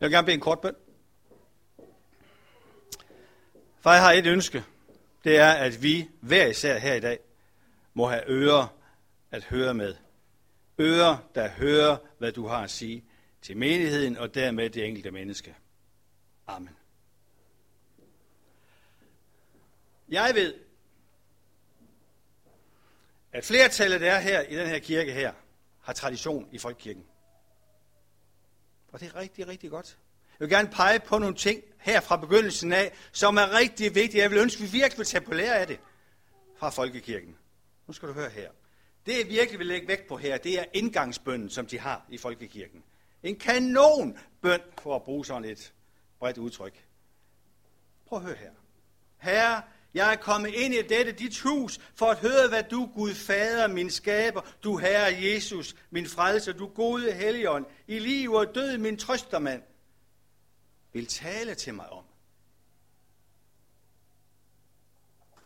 Jeg vil gerne bede en kort bøn. For jeg har et ønske. Det er, at vi hver især her i dag må have ører at høre med. Ører, der hører, hvad du har at sige til menigheden og dermed det enkelte menneske. Amen. Jeg ved, at flertallet, der er her i den her kirke her, har tradition i folkekirken. Og det er rigtig, rigtig godt. Jeg vil gerne pege på nogle ting her fra begyndelsen af, som er rigtig vigtige. Jeg vil ønske, at vi virkelig vil tage på lære af det fra folkekirken. Nu skal du høre her. Det, jeg virkelig vil lægge vægt på her, det er indgangsbønnen, som de har i folkekirken. En kanonbøn, for at bruge sådan et bredt udtryk. Prøv at høre her. Herre, jeg er kommet ind i dette dit hus, for at høre, hvad du, Gud Fader, min skaber, du Herre Jesus, min frelser, du gode Helligånd, i liv og død, min trøstermand, vil tale til mig om.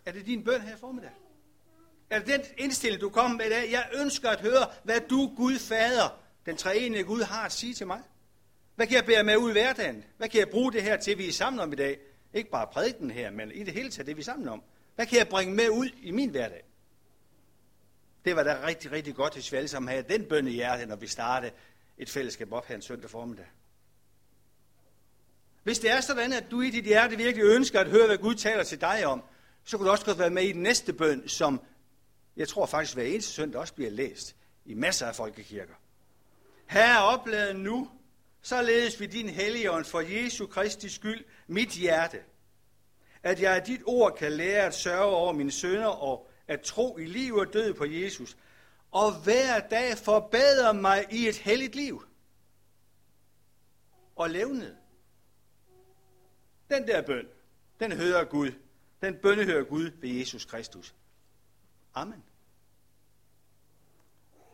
Er det din bøn her formiddag? Er det den indstilling, du kommer med i dag? Jeg ønsker at høre, hvad du, Gud Fader, den treenige Gud, har at sige til mig. Hvad kan jeg bære med ud i hverdagen? Hvad kan jeg bruge det her til, vi er sammen om i dag? Ikke bare prædiken her, men i det hele taget, det vi er sammen om. Hvad kan jeg bringe med ud i min hverdag? Det var da rigtig, rigtig godt, hvis vi alle sammen havde den bønne i hjertet, når vi startede et fællesskab op her en søndag formiddag. Hvis det er sådan, at du i dit hjerte virkelig ønsker at høre, hvad Gud taler til dig om, så kunne du også godt være med i den næste bøn, som jeg tror faktisk hver eneste søndag også bliver læst i masser af folkekirker. Her oplad nu, således ved din helligånd for Jesu Kristi skyld, mit hjerte, at jeg af dit ord kan lære at sørge over mine sønder og at tro i liv og død på Jesus, og hver dag forbedre mig i et helligt liv og levnet. Den der bøn, den hører Gud. Den bønne hører Gud ved Jesus Kristus. Amen.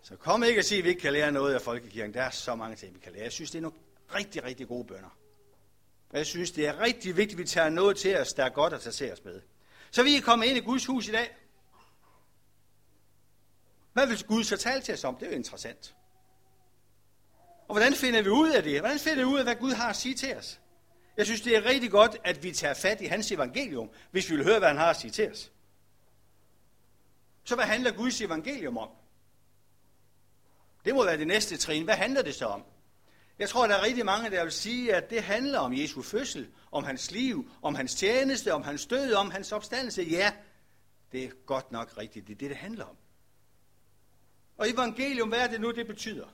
Så kom ikke og sige, at vi ikke kan lære noget af folkekirken. Der er så mange ting, vi kan lære. Jeg synes, det er nogle rigtig, rigtig gode bønder. Og jeg synes, det er rigtig vigtigt, at vi tager noget til os, der er godt at tage os med. Så vi er kommet ind i Guds hus i dag. Hvad vil Gud så tale til os om? Det er jo interessant. Og hvordan finder vi ud af det? Hvordan finder vi ud af, hvad Gud har at sige til os? Jeg synes, det er rigtig godt, at vi tager fat i hans evangelium, hvis vi vil høre, hvad han har at sige til os. Så hvad handler Guds evangelium om? Det må være det næste trin. Hvad handler det så om? Jeg tror, der er rigtig mange, der vil sige, at det handler om Jesu fødsel, om hans liv, om hans tjeneste, om hans død, om hans opstandelse. Ja, det er godt nok rigtigt. Det er det, det handler om. Og evangelium, hvad er det nu, det betyder?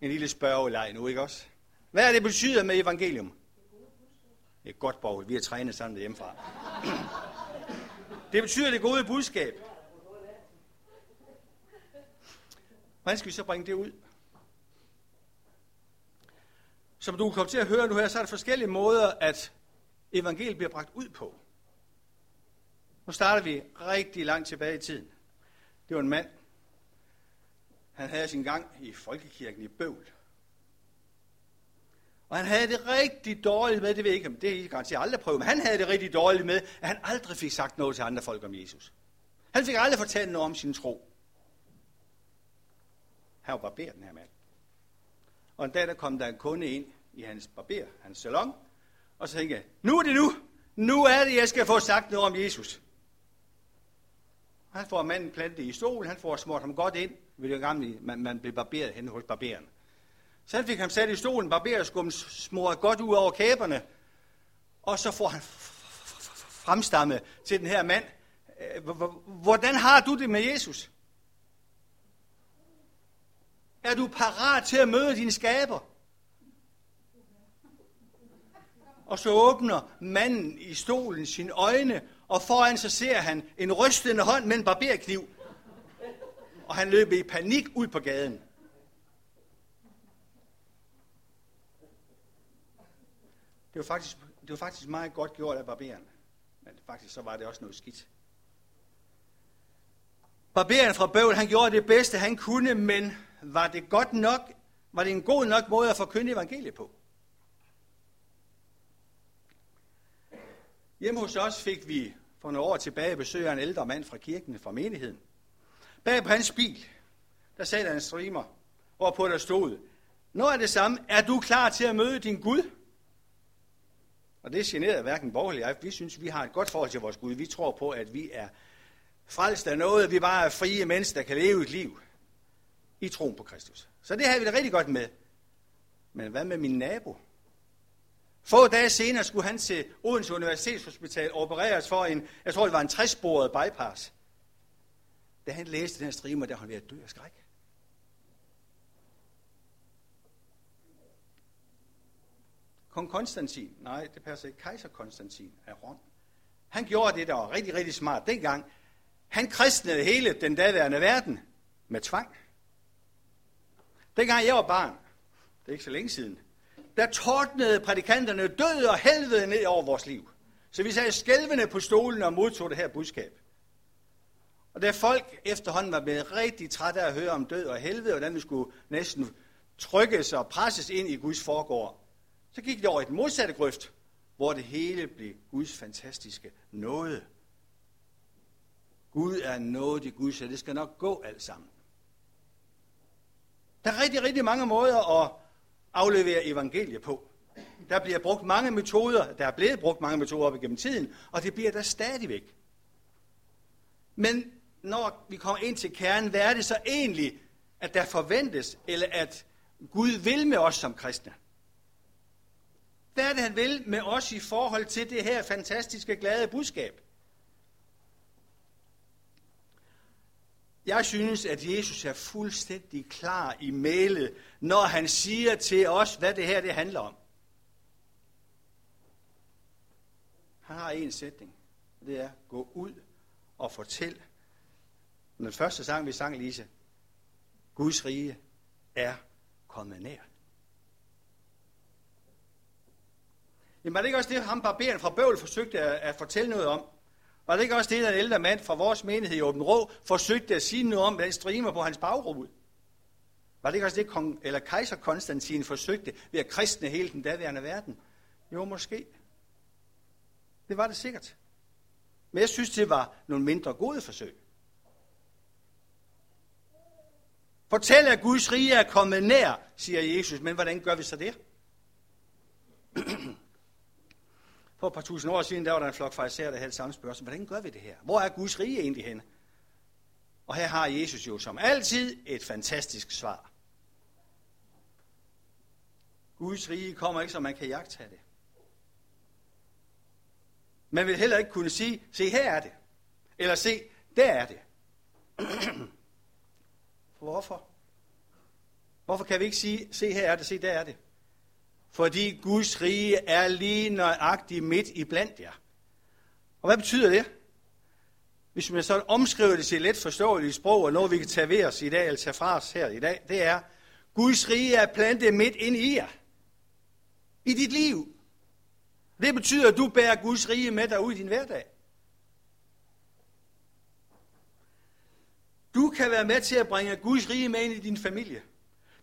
En lille spørgeleg nu, ikke også? Hvad er det, betyder med evangelium? Det er godt, Borg. Vi har trænet sammen hjemmefra. Det betyder det gode budskab. Hvordan skal vi så bringe det ud? Som du kommer til at høre nu her, så er der forskellige måder, at evangeliet bliver bragt ud på. Nu starter vi rigtig langt tilbage i tiden. Det var en mand. Han havde sin gang i folkekirken i Bøvl. Og han havde det rigtig dårligt med, det ved jeg ikke, det er I garanteret aldrig prøvet, men han havde det rigtig dårligt med, at han aldrig fik sagt noget til andre folk om Jesus. Han fik aldrig fortalt noget om sin tro. Han var barberet, den her mand. Og en dag, der kom der en kunde ind i hans barber, hans salon, og så tænkte jeg, nu er det nu. Nu er det, jeg skal få sagt noget om Jesus. Han får manden plantet i stol, han får smurt ham godt ind, ved det gamle, man, man blev barberet hen hos barberen. Så han fik ham sat i stolen, barberskum smurret godt ud over kæberne, og så får han fremstamme til den her mand. Øh, hvordan har du det med Jesus? Er du parat til at møde din skaber? Og så åbner manden i stolen sine øjne, og foran så ser han en rystende hånd med en barberkniv. Og han løber i panik ud på gaden. Det var faktisk, det var faktisk meget godt gjort af barberen. Men faktisk så var det også noget skidt. Barberen fra Bøvl, han gjorde det bedste, han kunne, men var det godt nok, var det en god nok måde at forkynde evangeliet på? Hjemme hos os fik vi for nogle år tilbage besøg af en ældre mand fra kirken, fra menigheden. Bag på hans bil, der sad der en streamer, hvorpå der stod, Når er det samme, er du klar til at møde din Gud? Og det generede hverken borgerlig jeg. Vi synes, vi har et godt forhold til vores Gud. Vi tror på, at vi er frelst af noget, vi bare er frie mennesker, der kan leve et liv i troen på Kristus. Så det har vi det rigtig godt med. Men hvad med min nabo? Få dage senere skulle han til Odense Universitetshospital opereres for en, jeg tror det var en 60-sporet bypass. Da han læste den her streamer, der var han ved at dø af skræk. Kong Konstantin, nej, det passer ikke, kejser Konstantin af Rom. Han gjorde det, der var rigtig, rigtig smart dengang. Han kristnede hele den daværende verden med tvang. Dengang jeg var barn, det er ikke så længe siden, der tordnede prædikanterne død og helvede ned over vores liv. Så vi sad skælvende på stolen og modtog det her budskab. Og da folk efterhånden var blevet rigtig trætte af at høre om død og helvede, og hvordan vi skulle næsten trykkes og presses ind i Guds forgård, så gik det over i den modsatte grøft, hvor det hele blev Guds fantastiske nåde. Gud er noget i Gud, så det skal nok gå alt sammen. Der er rigtig, rigtig mange måder at aflevere evangeliet på. Der bliver brugt mange metoder, der er blevet brugt mange metoder op igennem tiden, og det bliver der stadigvæk. Men når vi kommer ind til kernen, hvad er det så egentlig, at der forventes, eller at Gud vil med os som kristne? Hvad er det, han vil med os i forhold til det her fantastiske, glade budskab? Jeg synes, at Jesus er fuldstændig klar i mailet, når han siger til os, hvad det her det handler om. Han har en sætning, det er, gå ud og fortæl. Den første sang, vi sang, Lise, Guds rige er kommet nær. Jamen var det ikke også det, ham barberen fra Bøvl forsøgte at, at fortælle noget om? Var det ikke også det, at en ældre mand fra vores menighed i Åben Rå forsøgte at sige noget om, den streamer på hans bagrude? Var det ikke også det, kong, eller kejser Konstantin forsøgte ved at kristne hele den daværende verden? Jo, måske. Det var det sikkert. Men jeg synes, det var nogle mindre gode forsøg. Fortæl, at Guds rige er kommet nær, siger Jesus. Men hvordan gør vi så det? For et par tusind år siden, der var der en flok fariserer, der havde samme spørgsmål. Hvordan gør vi det her? Hvor er Guds rige egentlig henne? Og her har Jesus jo som altid et fantastisk svar. Guds rige kommer ikke, så man kan jagtage det. Man vil heller ikke kunne sige, se her er det. Eller se, der er det. Hvorfor? Hvorfor kan vi ikke sige, se her er det, se der er det? Fordi Guds rige er lige nøjagtigt midt i blandt jer. Og hvad betyder det? Hvis man så omskriver det til let forståeligt sprog, og noget vi kan tage ved os i dag, eller tage fra os her i dag, det er, Guds rige er plantet midt ind i jer. I dit liv. Det betyder, at du bærer Guds rige med dig ud i din hverdag. Du kan være med til at bringe Guds rige med ind i din familie.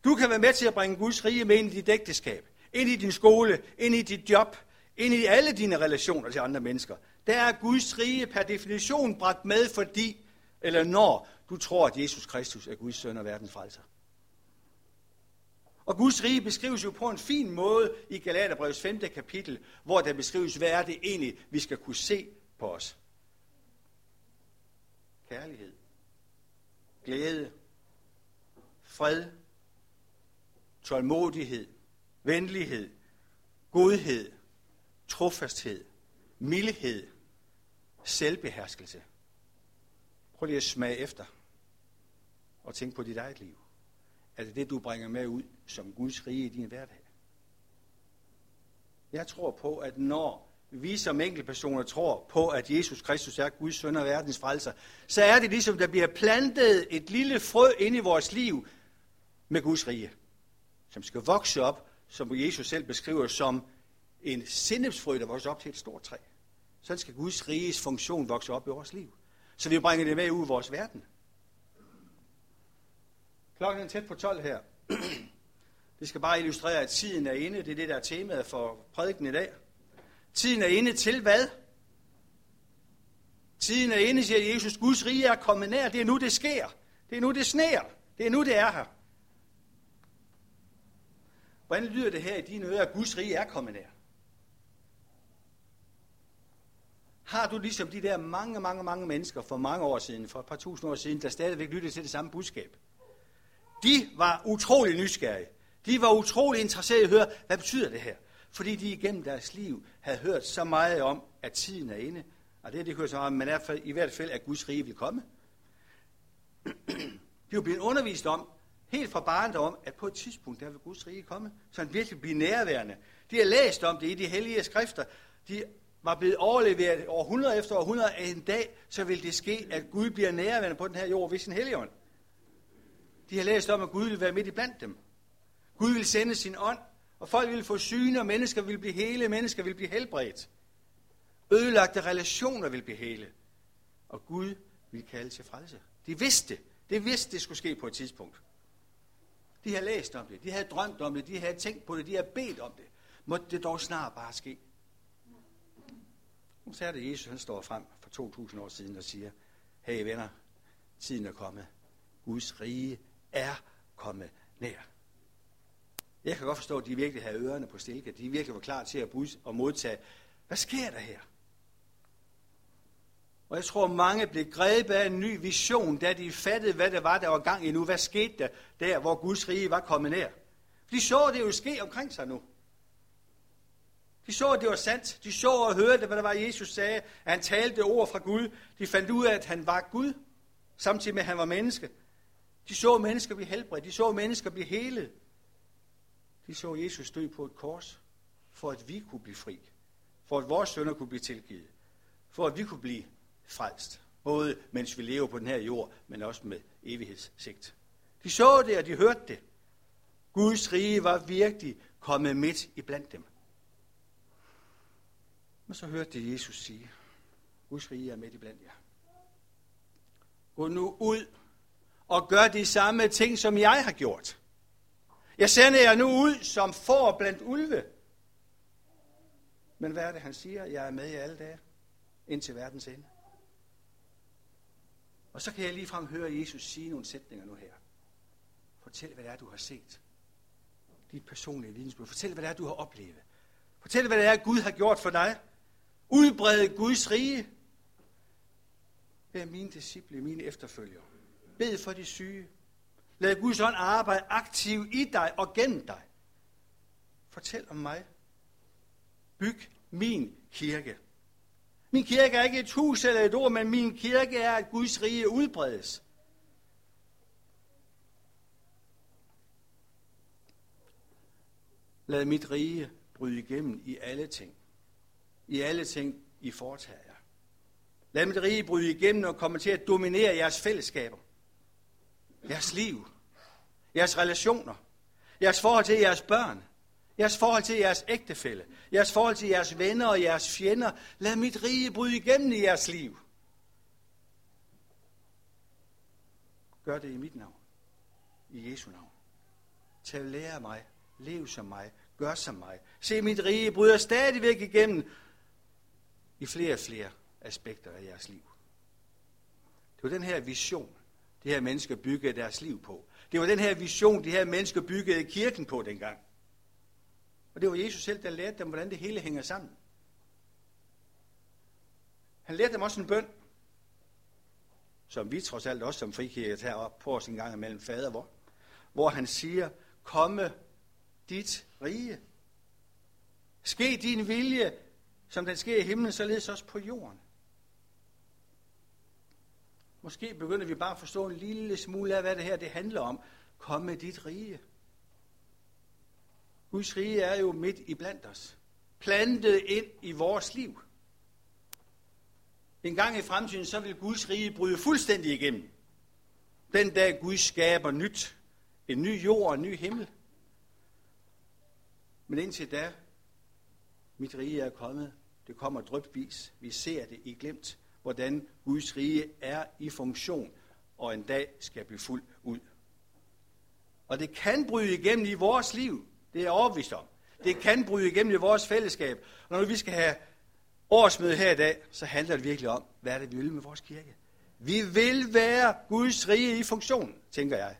Du kan være med til at bringe Guds rige med ind i dit ægteskab ind i din skole, ind i dit job, ind i alle dine relationer til andre mennesker. Der er Guds rige per definition bragt med, fordi, eller når du tror, at Jesus Kristus er Guds søn og verdens frelser. Og Guds rige beskrives jo på en fin måde i Galaterbrevets 5. kapitel, hvor der beskrives, hvad er det egentlig, vi skal kunne se på os. Kærlighed, glæde, fred, tålmodighed, venlighed, godhed, trofasthed, mildhed, selvbeherskelse. Prøv lige at smage efter og tænk på dit eget liv. Er det det, du bringer med ud som Guds rige i din hverdag? Jeg tror på, at når vi som enkeltpersoner tror på, at Jesus Kristus er Guds søn og verdens frelser, så er det ligesom, der bliver plantet et lille frø ind i vores liv med Guds rige, som skal vokse op som Jesus selv beskriver som en sindepsfrø, der vokser op til et stort træ. Sådan skal Guds riges funktion vokse op i vores liv. Så vi bringer det med ud i vores verden. Klokken er tæt på 12 her. Det skal bare illustrere, at tiden er inde. Det er det, der er temaet for prædiken i dag. Tiden er inde til hvad? Tiden er inde, siger Jesus. Guds rige er kommet nær. Det er nu, det sker. Det er nu, det sneer. Det er nu, det er her. Hvordan lyder det her i dine ører, at Guds rige er kommet nær? Har du ligesom de der mange, mange, mange mennesker for mange år siden, for et par tusind år siden, der stadigvæk lyttede til det samme budskab? De var utrolig nysgerrige. De var utrolig interesserede i at høre, hvad betyder det her? Fordi de igennem deres liv havde hørt så meget om, at tiden er inde. Og det er det hørt så meget, men er i hvert fald, at Guds rige vil komme. De var blevet undervist om, helt fra barndom, at på et tidspunkt, der vil Guds rige komme, så han virkelig bliver nærværende. De har læst om det i de hellige skrifter. De var blevet overleveret århundrede efter århundrede, at en dag, så vil det ske, at Gud bliver nærværende på den her jord ved sin helligånd. De har læst om, at Gud vil være midt i blandt dem. Gud vil sende sin ånd, og folk vil få syne, og mennesker vil blive hele, mennesker vil blive helbredt. Ødelagte relationer vil blive hele. Og Gud vil kalde til frelse. De vidste, det vidste, det skulle ske på et tidspunkt. De havde læst om det, de havde drømt om det, de havde tænkt på det, de havde bedt om det. Måtte det dog snart bare ske. Nu så er det Jesus, han står frem for 2000 år siden og siger, hey venner, tiden er kommet. Guds rige er kommet nær. Jeg kan godt forstå, at de virkelig havde ørerne på stilke. De virkelig var klar til at bus og modtage. Hvad sker der her? Og jeg tror, mange blev grebet af en ny vision, da de fattede, hvad det var, der var gang i nu. Hvad skete der, der hvor Guds rige var kommet nær? De så det jo ske omkring sig nu. De så, at det var sandt. De så og hørte, hvad der var, Jesus sagde, at han talte ord fra Gud. De fandt ud af, at han var Gud, samtidig med, at han var menneske. De så mennesker blive helbredt. De så mennesker blive helet. De så Jesus dø på et kors, for at vi kunne blive fri. For at vores sønner kunne blive tilgivet. For at vi kunne blive frelst. Både mens vi lever på den her jord, men også med evighedssigt. De så det, og de hørte det. Guds rige var virkelig kommet midt i blandt dem. Men så hørte de Jesus sige, Guds rige er midt i blandt jer. Gå nu ud og gør de samme ting, som jeg har gjort. Jeg sender jer nu ud som får blandt ulve. Men hvad er det, han siger? Jeg er med i alle dage, indtil verdens ende. Og så kan jeg ligefrem høre Jesus sige nogle sætninger nu her. Fortæl, hvad det er, du har set. Dit personlige vidensbyrd. Fortæl, hvad det er, du har oplevet. Fortæl, hvad det er, Gud har gjort for dig. Udbred Guds rige. Vær mine disciple, mine efterfølgere. Bed for de syge. Lad Guds ånd arbejde aktivt i dig og gennem dig. Fortæl om mig. Byg min kirke. Min kirke er ikke et hus eller et ord, men min kirke er, at Guds rige udbredes. Lad mit rige bryde igennem i alle ting. I alle ting, I foretager jer. Lad mit rige bryde igennem og komme til at dominere jeres fællesskaber. Jeres liv. Jeres relationer. Jeres forhold til jeres børn. Jeres forhold til jeres ægtefælle. Jeres forhold til jeres venner og jeres fjender. Lad mit rige bryde igennem i jeres liv. Gør det i mit navn. I Jesu navn. Tag lære mig. Lev som mig. Gør som mig. Se, mit rige bryder stadigvæk igennem i flere og flere aspekter af jeres liv. Det var den her vision, de her mennesker byggede deres liv på. Det var den her vision, de her mennesker byggede kirken på dengang. Og det var Jesus selv, der lærte dem, hvordan det hele hænger sammen. Han lærte dem også en bøn, som vi trods alt også som frikirke tager op på os en gang imellem fader, hvor, hvor han siger, komme dit rige. Ske din vilje, som den sker i himlen, således også på jorden. Måske begynder vi bare at forstå en lille smule af, hvad det her det handler om. Kom med dit rige. Guds rige er jo midt i blandt os. Plantet ind i vores liv. En gang i fremtiden, så vil Guds rige bryde fuldstændig igennem. Den dag Gud skaber nyt. En ny jord og en ny himmel. Men indtil da, mit rige er kommet. Det kommer drøbvis. Vi ser det i glemt, hvordan Guds rige er i funktion, og en dag skal blive fuldt ud. Og det kan bryde igennem i vores liv, det er jeg overbevist om. Det kan bryde igennem i vores fællesskab. Og når vi skal have årsmøde her i dag, så handler det virkelig om, hvad er det, vi vil med vores kirke. Vi vil være Guds rige i funktion, tænker jeg.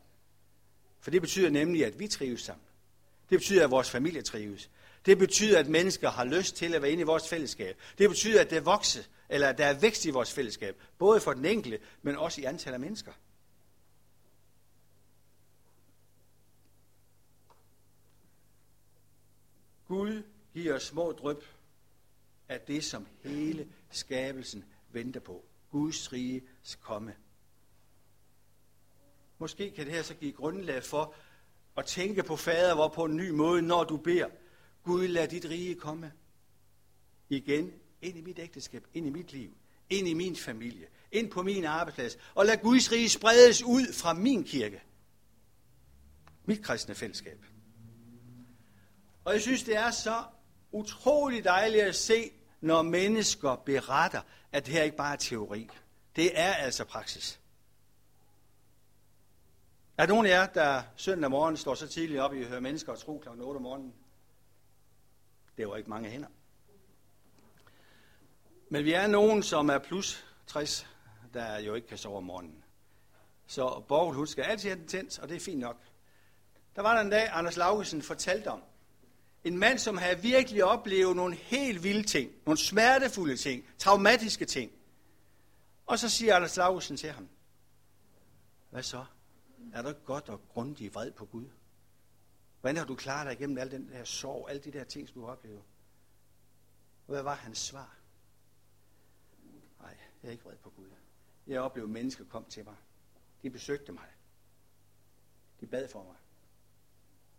For det betyder nemlig, at vi trives sammen. Det betyder, at vores familie trives. Det betyder, at mennesker har lyst til at være inde i vores fællesskab. Det betyder, at det vokser, eller at der er vækst i vores fællesskab. Både for den enkelte, men også i antal af mennesker. Gud giver små dryp af det, som hele skabelsen venter på. Guds rige komme. Måske kan det her så give grundlag for at tænke på fader hvor på en ny måde, når du beder, Gud lad dit rige komme igen ind i mit ægteskab, ind i mit liv, ind i min familie, ind på min arbejdsplads, og lad Guds rige spredes ud fra min kirke, mit kristne fællesskab. Og jeg synes, det er så utrolig dejligt at se, når mennesker beretter, at det her ikke bare er teori. Det er altså praksis. Er der nogen af jer, der søndag morgen står så tidligt op, I hører mennesker og tro kl. 8 om morgenen? Det var ikke mange hænder. Men vi er nogen, som er plus 60, der jo ikke kan sove om morgenen. Så Borgel, hun skal altid have den tændt, og det er fint nok. Der var der en dag, Anders Laugesen fortalte om, en mand, som havde virkelig oplevet nogle helt vilde ting, nogle smertefulde ting, traumatiske ting. Og så siger Anders Lausen til ham, hvad så? Er du godt og grundigt vred på Gud? Hvordan har du klaret dig igennem al den der sorg, alle de der ting, som du har oplevet? Hvad var hans svar? Nej, jeg er ikke vred på Gud. Jeg oplevede, at mennesker kom til mig. De besøgte mig. De bad for mig.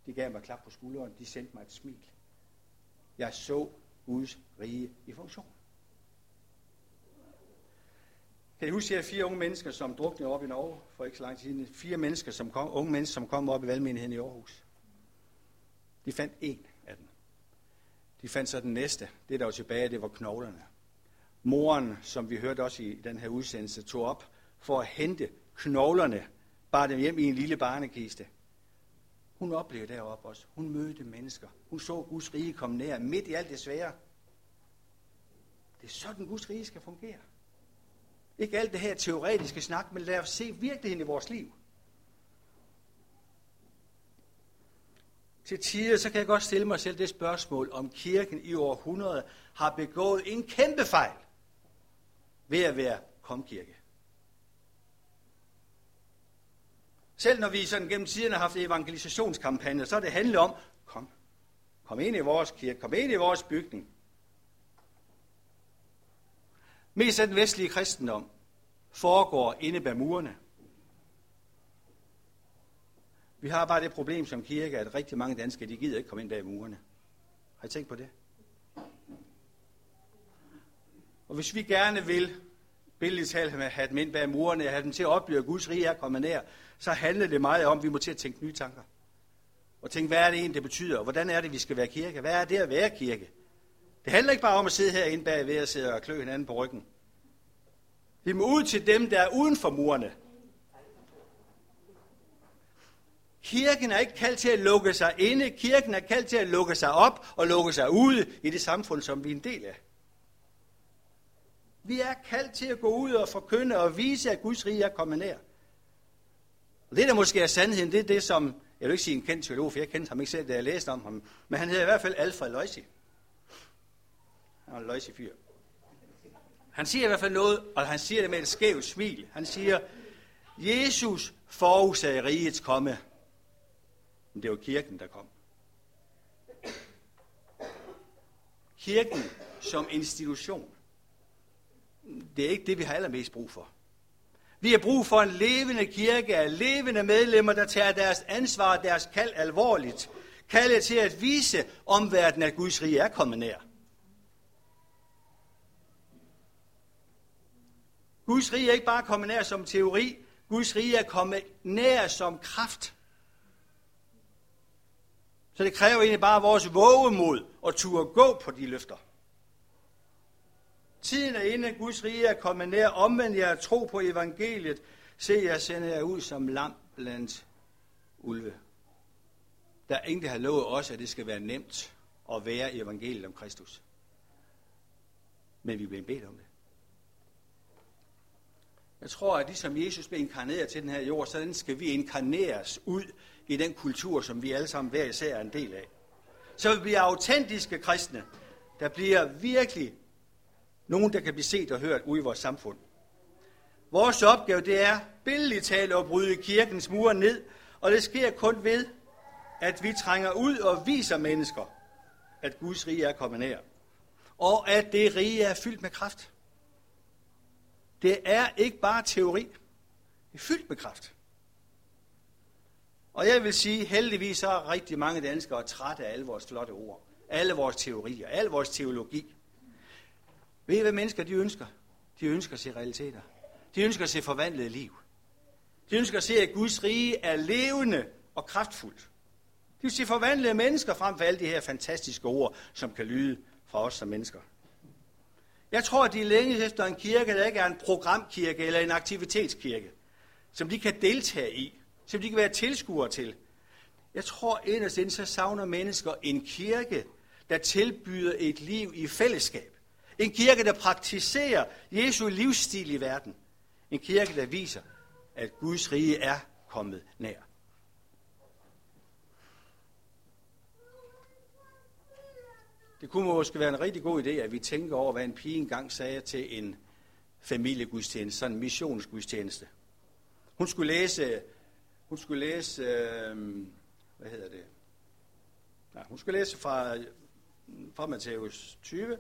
De gav mig klap på skulderen. De sendte mig et smil. Jeg så Guds rige i funktion. Kan I huske de fire unge mennesker, som druknede op i Norge for ikke så lang tid siden? Fire mennesker, som kom, unge mennesker, som kom op i valgmenigheden i Aarhus. De fandt en af dem. De fandt så den næste. Det, der var tilbage, det var knoglerne. Moren, som vi hørte også i den her udsendelse, tog op for at hente knoglerne, bare dem hjem i en lille barnekiste. Hun oplevede deroppe også. Hun mødte mennesker. Hun så Guds rige komme nær, midt i alt det svære. Det er sådan, Guds rige skal fungere. Ikke alt det her teoretiske snak, men lad os se virkeligheden i vores liv. Til tider, så kan jeg godt stille mig selv det spørgsmål, om kirken i århundrede har begået en kæmpe fejl ved at være komkirke. Selv når vi sådan gennem tiden har haft evangelisationskampagner, så er det handlet om, kom, kom ind i vores kirke, kom ind i vores bygning. Mest af den vestlige kristendom foregår inde bag murene. Vi har bare det problem som kirke, at rigtig mange danskere, de gider ikke komme ind bag murene. Har I tænkt på det? Og hvis vi gerne vil, billedligt talt, have dem ind bag murene, have dem til at opleve, at Guds rige er kommet nær, så handler det meget om, at vi må til at tænke nye tanker. Og tænke, hvad er det egentlig, det betyder? Og hvordan er det, vi skal være kirke? Hvad er det at være kirke? Det handler ikke bare om at sidde herinde bagved og sidde og klø hinanden på ryggen. Vi må ud til dem, der er uden for murene. Kirken er ikke kaldt til at lukke sig inde. Kirken er kaldt til at lukke sig op og lukke sig ude i det samfund, som vi er en del af. Vi er kaldt til at gå ud og forkynde og vise, at Guds rige er kommet nær. Og det, der måske er sandheden, det er det, som, jeg vil ikke sige en kendt teolog, for jeg kendte ham ikke selv, da jeg læste om ham, men han hedder i hvert fald Alfred Løjsi. Han var en løjsi fyr. Han siger i hvert fald noget, og han siger det med et skævt smil. Han siger, Jesus forudsagde rigets komme. Men det var kirken, der kom. Kirken som institution. Det er ikke det, vi har allermest brug for. Vi har brug for en levende kirke af levende medlemmer, der tager deres ansvar og deres kald alvorligt. Kaldet til at vise omverdenen, at Guds rige er kommet nær. Guds rige er ikke bare kommet nær som teori. Guds rige er kommet nær som kraft. Så det kræver egentlig bare vores vågemod og turde gå på de løfter. Tiden er inde, Guds rige er kommet nær. omvend jer tro på evangeliet. Se, jeg sender jer ud som lam blandt ulve. Der er ingen, der har lovet os, at det skal være nemt at være evangeliet om Kristus. Men vi bliver bedt om det. Jeg tror, at ligesom Jesus blev inkarneret til den her jord, så skal vi inkarneres ud i den kultur, som vi alle sammen hver især er en del af. Så vi bliver autentiske kristne. Der bliver virkelig nogen, der kan blive set og hørt ude i vores samfund. Vores opgave det er billedligt talt at bryde kirkens mure ned, og det sker kun ved, at vi trænger ud og viser mennesker, at Guds rige er kommet nær. Og at det rige er fyldt med kraft. Det er ikke bare teori. Det er fyldt med kraft. Og jeg vil sige, heldigvis er rigtig mange danskere trætte af alle vores flotte ord. Alle vores teorier, al vores teologi. Ved I, hvad mennesker de ønsker? De ønsker at se realiteter. De ønsker at se forvandlet liv. De ønsker at se, at Guds rige er levende og kraftfuldt. De vil se forvandlede mennesker frem for alle de her fantastiske ord, som kan lyde fra os som mennesker. Jeg tror, at de længes efter en kirke, der ikke er en programkirke eller en aktivitetskirke, som de kan deltage i, som de kan være tilskuere til. Jeg tror inderst inden, så savner mennesker en kirke, der tilbyder et liv i fællesskab. En kirke, der praktiserer Jesu livsstil i verden. En kirke, der viser, at Guds rige er kommet nær. Det kunne måske være en rigtig god idé, at vi tænker over, hvad en pige engang sagde til en familiegudstjeneste, sådan en missionsgudstjeneste. Hun skulle læse, hun skulle læse, øh, hvad hedder det? Nej, hun skulle læse fra, fra Matthæus 20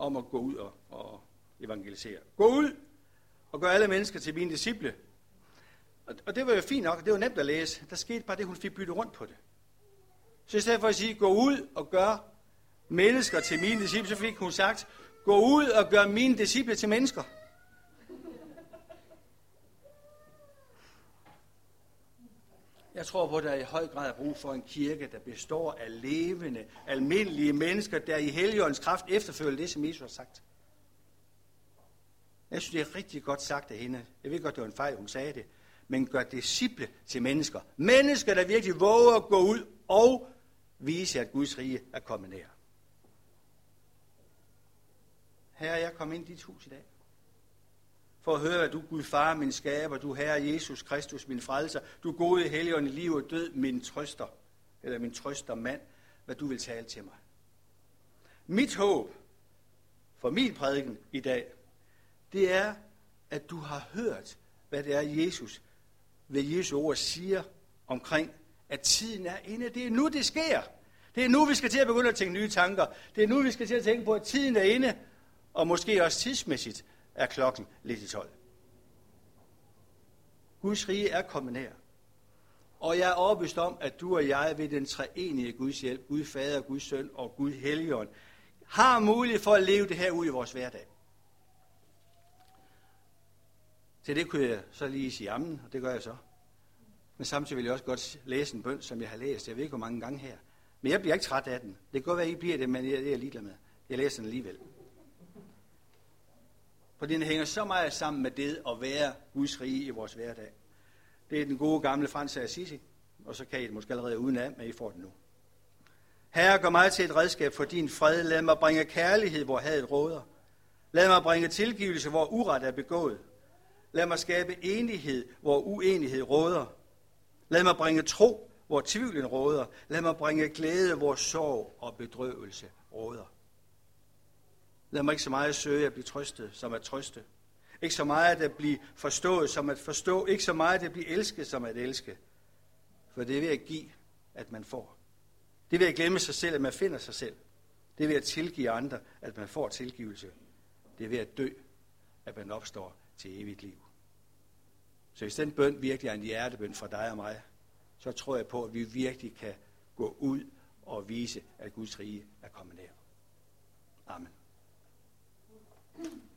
om at gå ud og, og evangelisere. Gå ud og gør alle mennesker til mine disciple. Og, og det var jo fint nok, det var nemt at læse. Der skete bare det, hun fik byttet rundt på det. Så i stedet for at sige, gå ud og gør mennesker til mine disciple, så fik hun sagt, gå ud og gør mine disciple til mennesker. Jeg tror på, at der i høj grad er brug for en kirke, der består af levende, almindelige mennesker, der i heligåndens kraft efterfølger det, som Jesus har sagt. Jeg synes, det er rigtig godt sagt af hende. Jeg ved godt, det var en fejl, hun sagde det. Men gør disciple til mennesker. Mennesker, der virkelig våger at gå ud og vise, at Guds rige er kommet nær. Herre, jeg kom ind i dit hus i dag. For at høre, at du Gud far, min skaber, du Herre Jesus Kristus, min frelser, du gode helligånd i liv og død, min trøster, eller min trøster mand, hvad du vil tale til mig. Mit håb for min prædiken i dag, det er, at du har hørt, hvad det er, Jesus ved Jesu ord siger omkring, at tiden er inde. Det er nu, det sker. Det er nu, vi skal til at begynde at tænke nye tanker. Det er nu, vi skal til at tænke på, at tiden er inde, og måske også tidsmæssigt er klokken lidt i 12. Guds rige er kommet nær. Og jeg er overbevist om, at du og jeg ved den treenige Guds hjælp, Gud Fader, Guds Søn og Gud Helligånd, har mulighed for at leve det her ud i vores hverdag. Til det kunne jeg så lige sige amen, og det gør jeg så. Men samtidig vil jeg også godt læse en bøn, som jeg har læst. Jeg ved ikke, hvor mange gange her. Men jeg bliver ikke træt af den. Det kan godt være, at I bliver det, men det er jeg ligeglad med. Jeg læser den alligevel. For den hænger så meget sammen med det at være Guds rige i vores hverdag. Det er den gode gamle Frans af Assisi, og så kan I det måske allerede uden af, men I får det nu. Herre, gør mig til et redskab for din fred. Lad mig bringe kærlighed, hvor hadet råder. Lad mig bringe tilgivelse, hvor uret er begået. Lad mig skabe enighed, hvor uenighed råder. Lad mig bringe tro, hvor tvivlen råder. Lad mig bringe glæde, hvor sorg og bedrøvelse råder. Lad mig ikke så meget søge at blive trøstet, som at trøste. Ikke så meget at blive forstået, som at forstå. Ikke så meget at blive elsket, som at elske. For det er ved at give, at man får. Det er ved at glemme sig selv, at man finder sig selv. Det er ved at tilgive andre, at man får tilgivelse. Det er ved at dø, at man opstår til evigt liv. Så hvis den bøn virkelig er en hjertebøn fra dig og mig, så tror jeg på, at vi virkelig kan gå ud og vise, at Guds rige er kommet nær. Amen. Hmm.